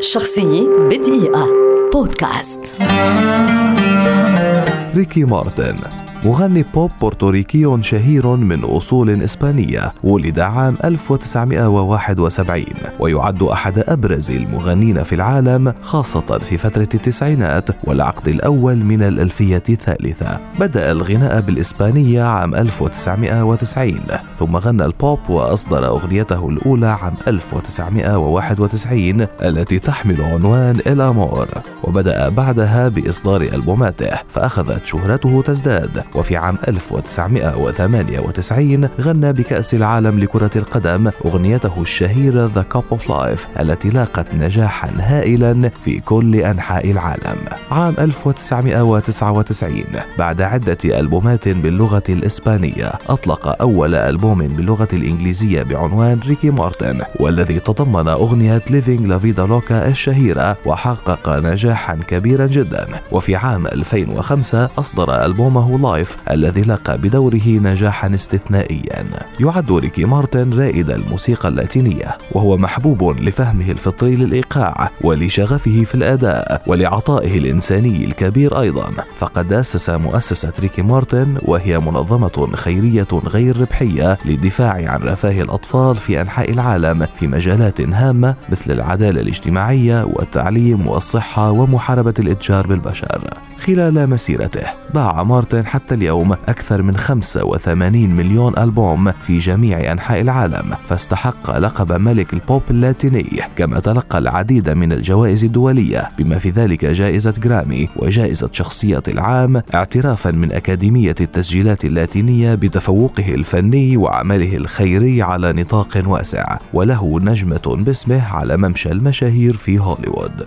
شخصية بدقيقة. بودكاست. ريكي مارتن. مغني بوب بورتوريكي شهير من أصول إسبانية ولد عام 1971 ويعد أحد أبرز المغنين في العالم خاصة في فترة التسعينات والعقد الأول من الألفية الثالثة. بدأ الغناء بالإسبانية عام 1990 ثم غنى البوب وأصدر أغنيته الأولى عام 1991 التي تحمل عنوان الأمور. وبدأ بعدها بإصدار ألبوماته فأخذت شهرته تزداد. وفي عام 1998 غنى بكأس العالم لكرة القدم أغنيته الشهيرة The Cup of Life التي لاقت نجاحا هائلا في كل أنحاء العالم. عام 1999 بعد عدة ألبومات باللغة الإسبانية أطلق أول ألبوم باللغة الإنجليزية بعنوان ريكي مارتن والذي تضمن أغنية Living La Vida Loca الشهيرة وحقق نجاحا كبيرا جدا. وفي عام 2005 أصدر ألبومه لايف الذي لاقى بدوره نجاحا استثنائيا. يعد ريكي مارتن رائد الموسيقى اللاتينية وهو محبوب لفهمه الفطري للإيقاع ولشغفه في الأداء ولعطائه الإنساني الكبير أيضا. فقد أسس مؤسسة ريكي مارتن وهي منظمة خيرية غير ربحية للدفاع عن رفاه الأطفال في أنحاء العالم في مجالات هامة مثل العدالة الاجتماعية والتعليم والصحة ومحاربة الإتجار بالبشر. خلال مسيرته باع مارتن حتى اليوم أكثر من 85 مليون ألبوم في جميع أنحاء العالم فاستحق لقب ملك البوب اللاتيني كما تلقى العديد من الجوائز الدولية بما في ذلك جائزة جرامي وجائزة شخصية العام اعترافا من أكاديمية التسجيلات اللاتينية بتفوقه الفني وعمله الخيري على نطاق واسع وله نجمة باسمه على ممشى المشاهير في هوليوود.